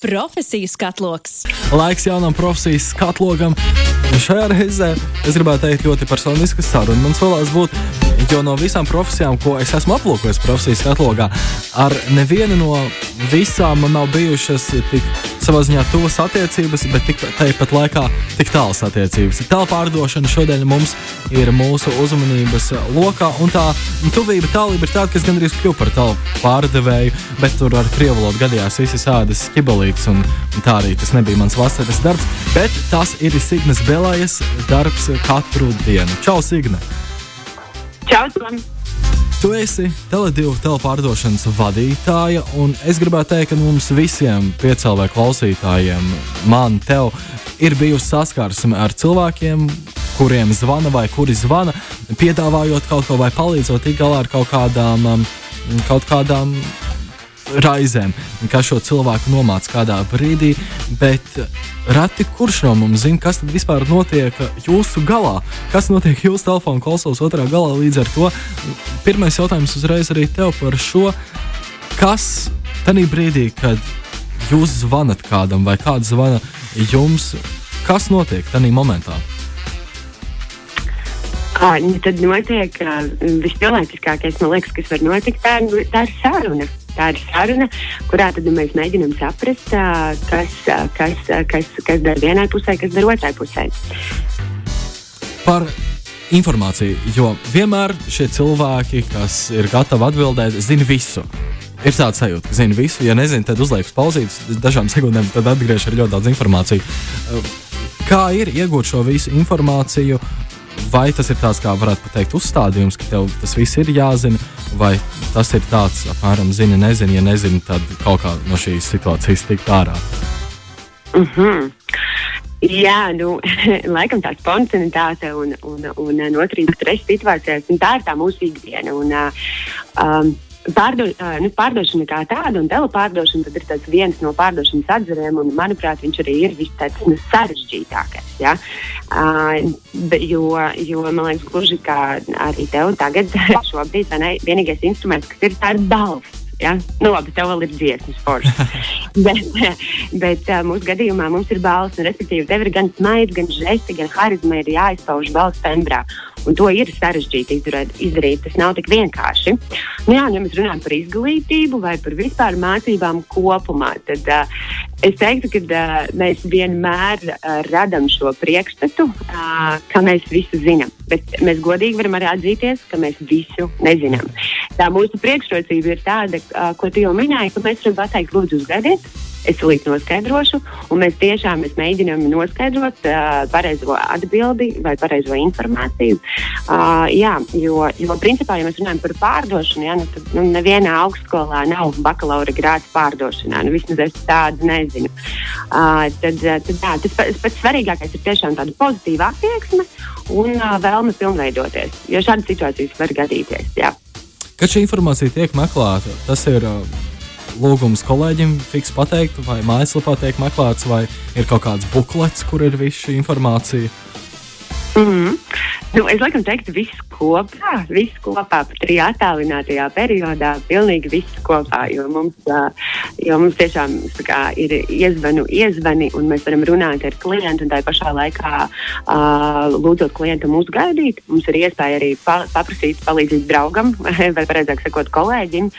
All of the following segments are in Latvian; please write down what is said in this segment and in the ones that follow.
Profesiju skatloks. Laiks jaunam profesijas skatlogam. Šajā reizē es gribētu teikt ļoti personisku sarunu. Man solās būt, jo no visām profesijām, ko es esmu aplūkojis profesijas katalogā, ar nevienu no visām man nav bijušas tik savā ziņā tuvas attiecības, bet tik, tāpat laikā tik tālas attiecības. Tāla pārdošana šodien mums ir mūsu uzmanības lokā, un tā tuvība, tālība ir tāda, kas gandrīz kļuva par tālu pārdevēju, bet tur ar krievu valodu gadījās visas ādas ķibalītes, un, tā arī tas nebija mans vasaras darbs, bet tas ir Signas Belājas darbs katru dienu. Čau, Signe! Čau, Tom! Tu esi Tele2 telepārdošanas vadītāja, un es gribētu teikt, ka mums visiem piecēlē klausītājiem, man, tev, ir bijusi saskarsme ar cilvēkiem, kuriem zvana vai kuri zvana, piedāvājot kaut ko vai palīdzot tikt galā ar kaut kādām, um, kaut kādām raizēm, kas šo cilvēku nomāca kādā brīdī, bet reti kurš no mums zina, kas tad vispār notiek jūsu galā, kas notiek jūsu telefona klausos otrā galā. Līdz ar to pirmais jautājums uzreiz arī tev par šo, kas tajā brīdī, kad jūs zvanat kādam vai kāds zvana jums, kas notiek tajā momentā? Nu tad notiek vispilnīgākais, man liekas, kas var notikt. Tā, tā ir saruna. Tā ir saruna, kurā tad mēs mēģinām saprast, kas, kas, kas, kas dara vienai pusē, kas dara otrai pusē. par informāciju, jo vienmēr šie cilvēki, kas ir gatavi atbildēt, zina visu. Ir tāds sajūta, ka zina visu. Ja nezina, tad uzliek uz pauzītes, dažām sekundēm, tad atgriež ar ļoti daudz informācijas. Kā ir iegūt šo visu informāciju? Vai tas ir tāds, kā varētu teikt, uzstādījums, ka tev tas viss ir jāzina, vai tas ir tāds, apmēram, zini, nezini, ja nezini, tad kaut kā no šīs situācijas tikt ārā. Uh -huh. Jā, nu, laikam tā spontanitāte un, un, un noturība stresa situācijās, un tā ir tā mūsu ikdiena. Un, um, Pārdo, nu, pārdošana kā tāda un telepārdošana ir viens no pārdošanas atzariem, un manuprāt, viņš arī ir viss tāds nu, sarežģītākais. Ja? Uh, jo, jo man liekas, gluži kā arī tev tagad, šobrīd ne, vienīgais instruments, kas ir, tā ir balss. Ja? Nu, labi, tev vēl ir dziesmas forša. bet bet uh, mūsu gadījumā mums ir balss, un respektīvi, tev ir gan smaids, gan žesti, gan harizma ir jāizpauž balss tembrā. Un to ir sarežģīti izdarīt. izdarīt. Tas nav tik vienkārši. Nu, jā, ja mēs runājam par izglītību vai par vispār mācībām kopumā, tad uh, es teiktu, ka uh, mēs vienmēr uh, radām šo priekšstatu, uh, ka mēs visu zinām. Bet mēs godīgi varam arī atzīties, ka mēs visu nezinām. Tā mūsu priekšrocība ir tāda, ko tu jau minēji, ka mēs varam pateikt, lūdzu, uzgaidiet. Es līdz noskaidrošu, un mēs tiešām mēs mēģinām noskaidrot uh, pareizo atbildi vai pareizo informāciju. Uh, jā, jo, jo principā, ja mēs runājam par pārdošanu, jā, nu, tad nu, nevienā augstskolā nav bakalaura grāts pārdošanā. Nu, vismaz es tādu nezinu. Uh, tad, tad, jā, tas pats, pats svarīgākais ir tiešām tāda pozitīva attieksme un uh, vēlme pilnveidoties. Jo šādas situācijas var gadīties. Jā. Kad šī informācija tiek meklēta, tas ir uh, lūgums kolēģim fiks pateikt, vai mājaslapā tiek meklēts, vai ir kaut kāds buklets, kur ir visa šī informācija. Mm -hmm. Nu, es laikam teiktu, viss kopā, viss kopā, pat arī attālinātajā periodā, pilnīgi viss kopā. Jo mums, jo mums tiešām kā, ir iezvanu, iezvani, un mēs varam runāt ar klientu, un tā pašā laikā lūdzot klientam uzgaidīt. Mums ir iespēja arī pa, paprasīt palīdzību draugam, vai precīzāk sakot, kolēģim.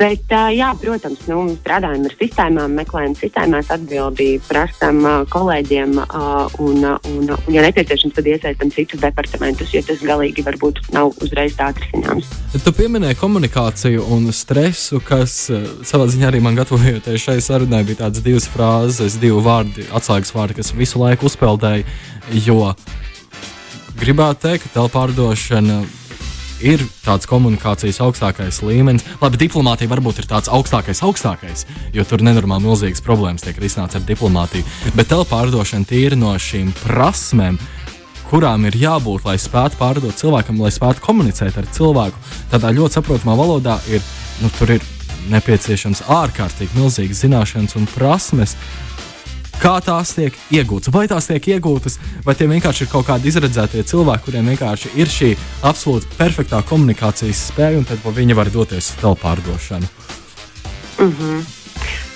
Bet, jā, protams, nu, strādājam ar sistēmām, meklējam sistēmās atbildību, prasām kolēģiem, un, un, un, ja nepieciešams, tad iesaistam citus departamentus, jo tas galīgi varbūt nav uzreiz tā atrisināms. Tu pieminēji komunikāciju un stresu, kas uh, savā ziņā arī man gatavojoties šai sarunai bija tādas divas frāzes, divi vārdi, atslēgas vārdi, kas visu laiku uzpeldēja. Jo gribētu teikt, ka telepārdošana ir tāds komunikācijas augstākais līmenis. Labi, diplomātija varbūt ir tāds augstākais, augstākais, jo tur nenormāli milzīgas problēmas tiek risināts ar diplomātiju. Bet telepārdošana tīri no šīm prasmēm, kurām ir jābūt, lai spētu pārdot cilvēkam, lai spētu komunicēt ar cilvēku. Tādā ļoti saprotamā valodā ir, nu, ir nepieciešams ārkārtīgi milzīgas zināšanas un prasmes. Kā tās tiek iegūtas? Vai tās tiek iegūtas, vai tie vienkārši ir kaut kādi izredzētie cilvēki, kuriem vienkārši ir šī absolūti perfektā komunikācijas spēja, un tad viņi var doties uz telepārdošanu? Mm -hmm.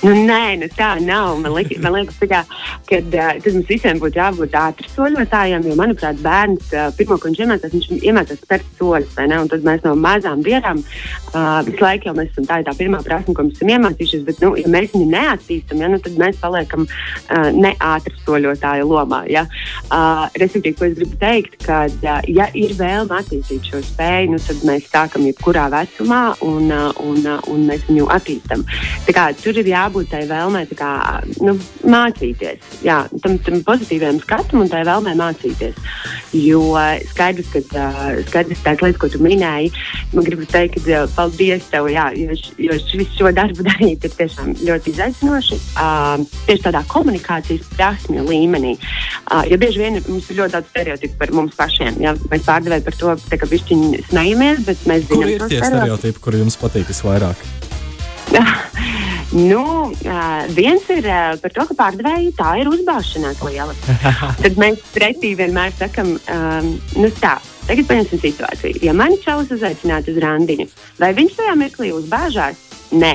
Nu, nē, nu tā nav. Man, liek, man liekas, ka uh, tad mums visiem būtu jābūt ātriem soļotājiem, jo, manuprāt, bērns uh, pirmo, ko viņš iemācās, viņš iemācās spērt soļus. Tad mēs no mazām dienām uh, visu laiku jau mēs esam tā, tā pirmā prasme, ko mēs esam iemācījušies. Bet, nu, ja mēs viņu neattīstām, ja, nu, tad mēs paliekam uh, neātri soļotāju lomā. Ja. Uh, respektīvi, ko es gribu teikt, ka, uh, ja ir vēlme attīstīt šo spēju, nu, tad mēs sākam jebkurā vecumā un, uh, un, uh, un mēs viņu attīstām. Tur ir jābūt jābūt tai vēlmei kā, nu, mācīties, jā, tam, tam pozitīvajam skatam un tai vēlmei mācīties. Jo skaidrs, ka skaidrs tās lietas, ko tu minēji, man gribas teikt, ka paldies tev, jā, jo, jo visu šo darbu darīt ir tiešām ļoti izaicinoši. Uh, tieši tādā komunikācijas prasmju līmenī. Uh, jo bieži vien mums ir ļoti daudz stereotipu par mums pašiem. Jā, mēs pārdevēji par to, ka bišķiņi smejamies, bet mēs zinām, kas ir tie stereotipi, kuri jums patīk visvairāk. Nu, viens ir par to, ka pārdevēji tā ir uzbāzšanās liela. Tad mēs pretī vienmēr sakam, um, nu tā. Tagad pieņemsim situāciju. Ja mani čalis uzaicinātu uz randiņu, vai viņš tajā mirklī uzbāžās? Nē.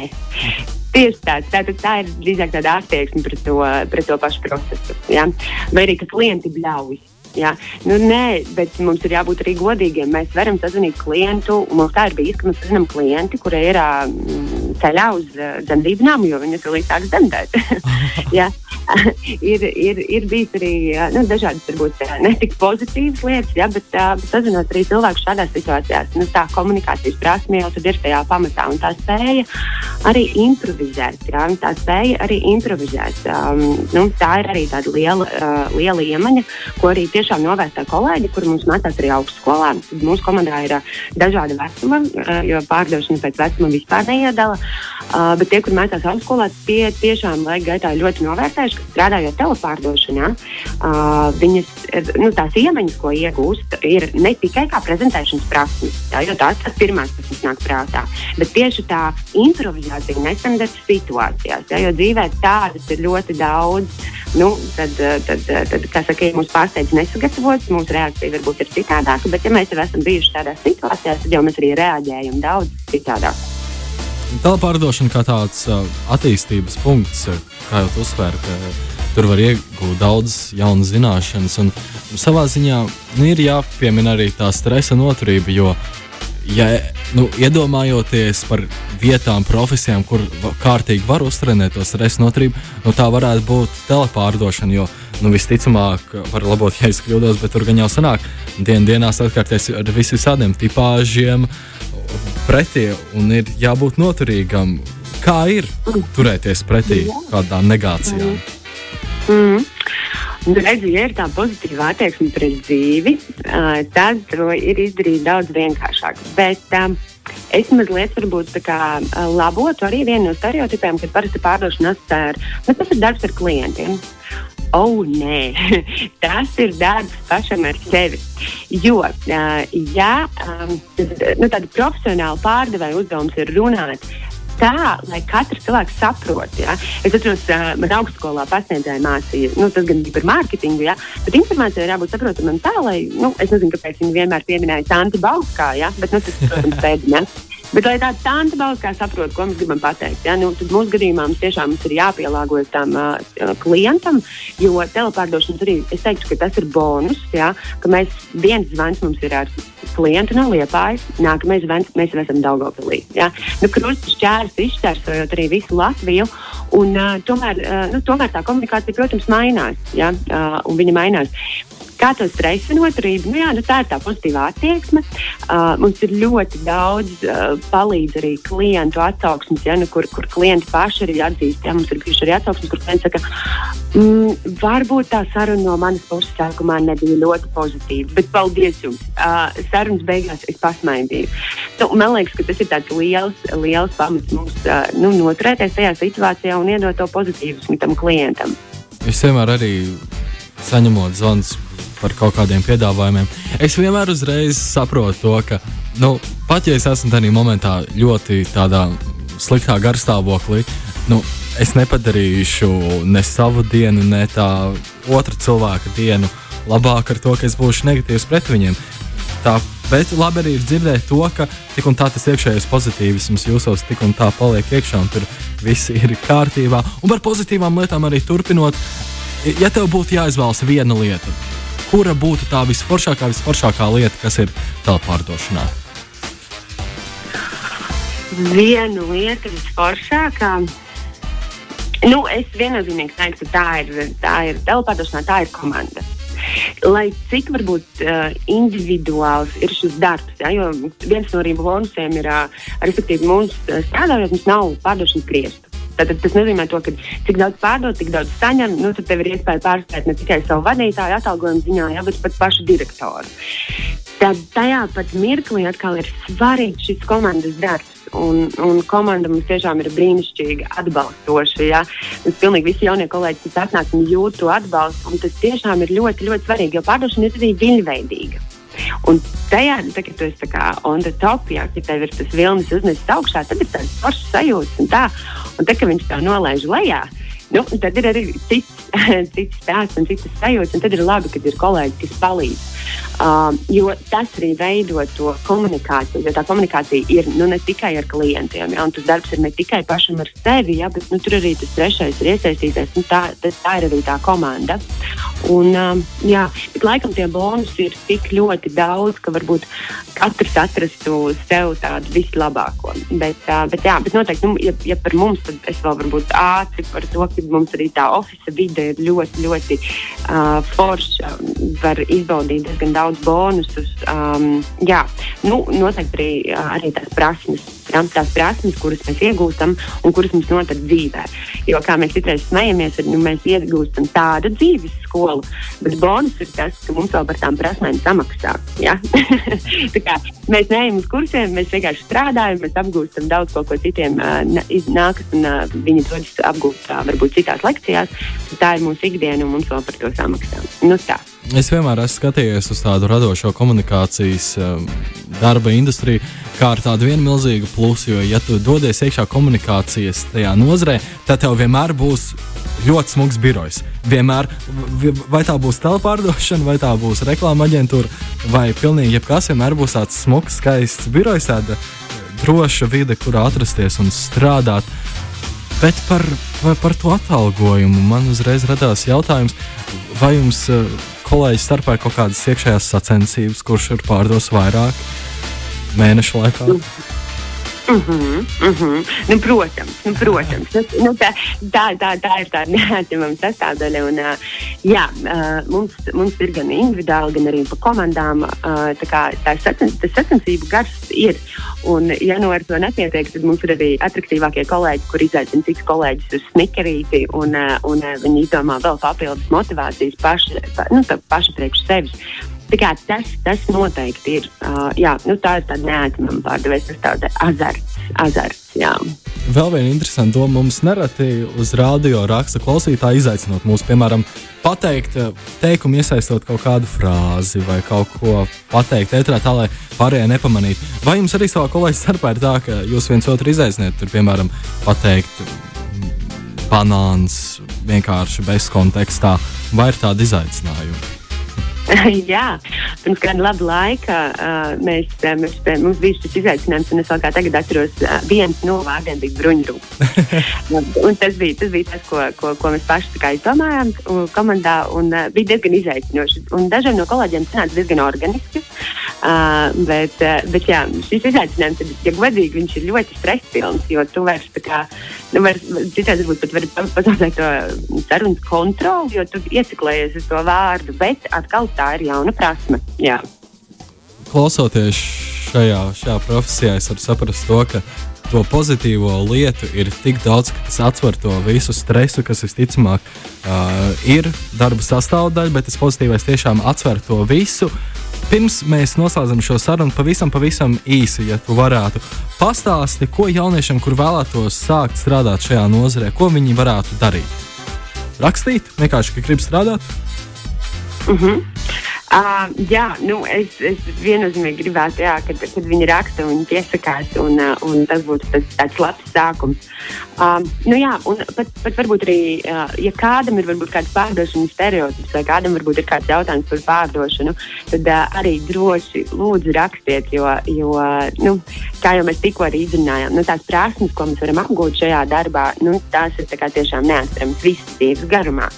Tieši tāds. Tā, tā ir drīzāk tāda attieksme pret to, pret to pašu procesu. Ja? Vai arī, ka klienti bļauj. Jā, nu, nē, bet mums ir jābūt arī godīgiem. Mēs varam sazvanīt klientu. Mums tā ir bijis, ka mēs zinām klienti, kuri ir uh, ceļā uz uh, dzemdību namu, jo viņi tur līdz sāks dzemdēt. ir, ir, ir bijis arī nu, dažādas, varbūt ne tik pozitīvas lietas, ja, bet, sazinot arī cilvēku šādās situācijās. Nu, tā komunikācijas prasme jau ir tajā pamatā, un tā spēja arī improvizēt. Ja, tā spēja arī improvizēt. Um, nu, tā ir arī tāda liela, uh, liela iemaņa, ko arī tiešām novērtē kolēģi, kuri mums mācās arī augstskolā. Mūsu komandā ir uh, dažādi vecumi, uh, jo pārdošana pēc vecuma vispār neiedala. Uh, bet tie, kur mācās augstskolā, tie tiešām laika gaitā ļoti novērtējuši, ka strādājot telepārdošanā, viņas, nu, tās iemaņas, ko iegūst, ir ne tikai kā prezentēšanas prasmes, jā, jo tās tas pirmās, kas mums nāk prātā, bet tieši tā improvizācija nestandarta situācijās, jā, jo dzīvē tādas ir ļoti daudz. Nu, tad, tad, tad, kā saka, ja mūsu pārsteidz nesagatavots, mūsu reakcija varbūt ir citādāka, bet ja mēs jau esam bijuši tādās situācijās, tad jau mēs arī reaģējam daudz citādāk. Telepārdošana kā tāds attīstības punkts, kā jau uzsvēra, ka tur var iegūt daudz jaunas zināšanas. Un savā ziņā nu, ir jāpiemina arī tā stresa noturība, jo ja, nu, iedomājoties par vietām, profesijām, kur kārtīgi var uztrenēt to stresa noturību, nu, tā varētu būt telepārdošana. Jo nu, visticamāk, var labot, ja es kļūdos, bet tur gan jau sanāk, dien, dienās atkārties ar visādiem tipāžiem pretī un ir jābūt noturīgam. Kā ir turēties pretī kādām negācijām? Mm. Nu, redzi, ja ir tā pozitīva attieksme pret dzīvi, tad to ir izdarīt daudz vienkāršāk. Bet, um, Es mazliet varbūt kā, labotu arī vienu no stereotipiem, kad parasti pārdošana asociē nu, tas ir darbs ar klientiem. Oh, nē, tas ir darbs pašam ar sevi. Jo, ja nu, tāda profesionāla pārdevēja uzdevums ir runāt tā, lai katrs cilvēks saprotu. Ja? Es atceros, uh, man augstskolā pasniedzēja mācīja, nu, tas gan bija par mārketingu, ja? bet informācija ir jābūt saprotamam tā, lai, nu, es nezinu, kāpēc viņi vienmēr pieminēja Santi Bauskā, ja? bet, nu, tas, protams, pēdiņā. Bet, lai tāda tāda balss saprotu, ko mēs gribam pateikt, ja, nu, tad mūsu gadījumā mums tiešām mums ir jāpielāgojas tam uh, klientam, jo telepārdošanas arī es teiktu, ka tas ir bonus, ja, ka mēs viens zvans mums ir ar klientu no Liepājas, nākamais zvans mēs esam Daugopilī. Ja. Nu, Krusts šķērs izšķērsojot arī visu Latviju, un uh, tomēr, uh, nu, tomēr tā komunikācija, protams, mainās, ja, uh, un viņa mainās. Kā to stresa noturību? Nu, jā, nu, tā ir tā pozitīvā attieksme. Uh, mums ir ļoti daudz uh, palīdz arī klientu atsauksmes, ja, nu, kur, kur klienti paši arī atzīst. Ja, mums ir bijuši arī atsauksmes, kur klienti saka, mm, varbūt tā saruna no manas puses sākumā nebija ļoti pozitīva, bet paldies jums. Uh, sarunas beigās es pasmaidīju. Nu, man liekas, ka tas ir tāds liels, liels pamats mums uh, nu, noturēties tajā situācijā un iedot to pozitīvusmu tam klientam. Es vienmēr arī saņemot zvanus par kaut kādiem piedāvājumiem. Es vienmēr uzreiz saprotu to, ka nu, pat ja es esmu tajā momentā ļoti sliktā garstāvoklī, nu, es nepadarīšu ne savu dienu, ne tā otra cilvēka dienu labāk ar to, ka es būšu negatīvs pret viņiem. Tā Bet labi arī ir dzirdēt to, ka tik un tā tas iekšējais pozitīvisms jūsos tik un tā paliek iekšā, un tur viss ir kārtībā. Un par pozitīvām lietām arī turpinot, ja tev būtu jāizvēlas viena lieta, kura būtu tā visforšākā, visforšākā lieta, kas ir telpārdošanā? Viena lieta visforšākā. Nu, es viennozīmīgi teiktu, ka tā ir, tā ir telpārdošanā, tā ir komanda lai cik varbūt uh, individuāls ir šis darbs. Ja, jo viens no arī bonusiem ir, uh, respektīvi, mums strādājot, mums nav pārdošanas griestu. Tātad tas nozīmē, to, ka cik daudz pārdot, cik daudz saņem, nu, tad tev ir iespēja pārspēt ne tikai savu vadītāju atalgojumu ziņā, ja, bet pat pašu direktoru. Tad tajā pat mirklī atkal ir svarīgs šis komandas darbs. Un, un komanda mums tiešām ir brīnišķīga, atbalstoša. Ja? Mums pilnīgi visi jaunie kolēģi, kas atnāk, jūt to atbalstu. Tas tiešām ir ļoti, ļoti svarīgi, jo pārdošana ir arī viļņveidīga. Un tajā, tā, kad tu esi on the top, jā, ja tev ir tas vilnis uznesis augšā, tad ir tāds foršs sajūta un tā. Un tā, ka viņš tā nolaiž lejā, nu, tad ir arī cits, cits stāsts un citas sajūtas. Tad ir labi, kad ir kolēģi, kas palīdz. Uh, jo tas arī veido to komunikāciju. Jo tā komunikācija ir nu, ne tikai ar klientiem, ja, un tas darbs ir ne tikai pašam ar sevi, ja, bet nu, tur arī tas trešais ir iesaistīties. Tā, tas, tā ir arī tā komanda. Un, um, jā, bet laikam tie bonusi ir tik ļoti daudz, ka varbūt katrs atrastu sev tādu vislabāko. Bet, uh, bet, jā, bet noteikti, nu, ja, ja par mums, tad es vēl varbūt ātri par to, ka mums arī tā oficiāla vide ir ļoti, ļoti uh, forša. Var izbaudīt diezgan daudz bonusus. Um, jā, nu, noteikti arī, arī tās prasmes tās prasmes, kuras mēs iegūstam un kuras mums notiek dzīvē. Jo, kā mēs citreiz smejamies, nu, mēs iegūstam tādu dzīves skolu, bet bonus ir tas, ka mums vēl par tām prasmēm samaksā. Ja? mēs neejam uz kursiem, mēs vienkārši strādājam, mēs apgūstam daudz ko, ko citiem uh, nākas, un uh, viņi dodas apgūt uh, varbūt citās lekcijās. Tā ir mūsu ikdiena, un mums vēl par to samaksā. Nu, tā. Es vienmēr esmu skatījies uz tādu radošo komunikācijas um, darba industriju, kā ar tādu vienu milzīgu plusu. Jo, ja tu dodies iekšā komunikācijas tajā nozarē, tad tev vienmēr būs ļoti smags birojs. Vienmēr, vai tā būs telpārdošana, vai tā būs reklāma aģentūra, vai pilnīgi jebkas, vienmēr būs tāds smags, skaists birojs, tāda droša vide, kurā atrasties un strādāt. Bet par, par to atalgojumu man uzreiz radās jautājums, vai jums uh, kolēģi starpā ir kaut kādas iekšējās sacensības, kurš ir pārdos vairāk mēnešu laikā? Mm -hmm, mm -hmm. Nu, protams, nu, protams. Nu, nu, tā, tā, tā, tā ir tā neatņemama sastāvdaļa. Un, uh, jā, uh, mums, mums ir gan individuāli, gan arī pa komandām. Uh, tā kā, tā sacen, tas sacensību gars ir. Un, ja nu ar to nepietiek, tad mums ir arī attraktīvākie kolēģi, kur izaicina citus kolēģus uz snikerīti. Un, uh, un uh, viņi izdomā vēl papildus motivācijas paši, pa, nu, paši priekš sevis. Tas, tas noteikti ir. Uh, jā, nu, tā ir tāda neatņemama pārdevēja sastāvdaļa. Azarts. azarts jā. Vēl viena interesanta doma mums nereti uz rādio raksta klausītāji, izaicinot mūs, piemēram, pateikt teikumu, iesaistot kaut kādu frāzi vai kaut ko pateikt ētrā, tā lai pārējie nepamanītu. Vai jums arī savā kolēģis starpā ir tā, ka jūs viens otru izaiciniet, tur, piemēram, pateikt banāns vienkārši bez kontekstā, vai ir tādi izaicinājumi? Jā, pirms kāda laba laika uh, mēs, mēs, mums bija šis izaicinājums, un es vēl kā tagad atceros, uh, viens no vārdiem bija bruņrūks. tas, bija, tas bija tas, ko, ko, ko mēs paši izdomājām komandā, un uh, bija diezgan izaicinoši. Un dažiem no kolēģiem tas nāca diezgan organiski. Uh, bet, uh, bet jā, šis izaicinājums, tad, ja godīgi, viņš ir ļoti stresspilns, jo tu vairs tā kā, nu, vairs, citādi varbūt pat vari pazaudēt to sarunas kontroli, jo tu ieciklējies uz to vārdu, bet atkal tā ir jauna prasme. Jā. Klausoties šajā, šajā profesijā, es varu saprast to, ka to pozitīvo lietu ir tik daudz, ka tas atsver to visu stresu, kas visticamāk uh, ir darba sastāvdaļa, bet tas pozitīvais tiešām atsver to visu. Pirms mēs noslēdzam šo sarunu, pavisam, pavisam īsi, ja tu varētu pastāstīt, ko jauniešiem, kur vēlētos sākt strādāt šajā nozarē, ko viņi varētu darīt. Rakstīt, vienkārši, ka grib strādāt. Mm -hmm. Uh, jā, nu, es, es viennozīmīgi gribētu, jā, kad, kad viņi raksta un piesakās, un, uh, un tas būtu tas, tāds labs sākums. Uh, nu, jā, un pat, pat varbūt arī, uh, ja kādam ir varbūt kāds pārdošanas stereotips, vai kādam varbūt ir kāds jautājums par pārdošanu, tad uh, arī droši lūdzu rakstiet, jo, jo nu, kā jau mēs tikko arī izrunājām, nu, tās prasmes, ko mēs varam apgūt šajā darbā, nu, tās ir tā tiešām neatramas visas dzīves garumā.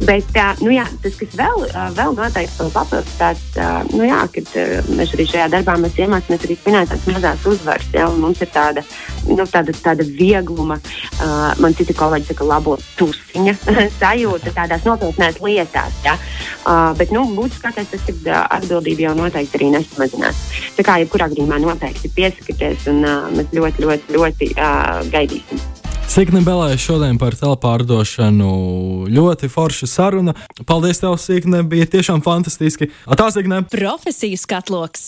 Bet, uh, nu, jā, tas, kas vēl, uh, vēl noteikti papildinās, tāds, nu jā, kad mēs arī šajā darbā mēs iemācāmies arī svinēt tādas mazas uzvaras. Ja, mums ir tāda, nu, tāda, tāda viegluma, man citi kolēģi saka, labo tusiņa sajūta tādās nopietnās lietās. Ja. Bet, nu, būtiskākais tas, uh, atbildība jau noteikti arī nesamazinās. Tā kā jebkurā gadījumā noteikti piesakieties un mēs ļoti, ļoti, ļoti gaidīsim. Sikni Belē šodien par telpārdošanu ļoti forša saruna. Paldies, tev, Sikne, bija tiešām fantastiski. Atā, Sikne! Profesijas katloks!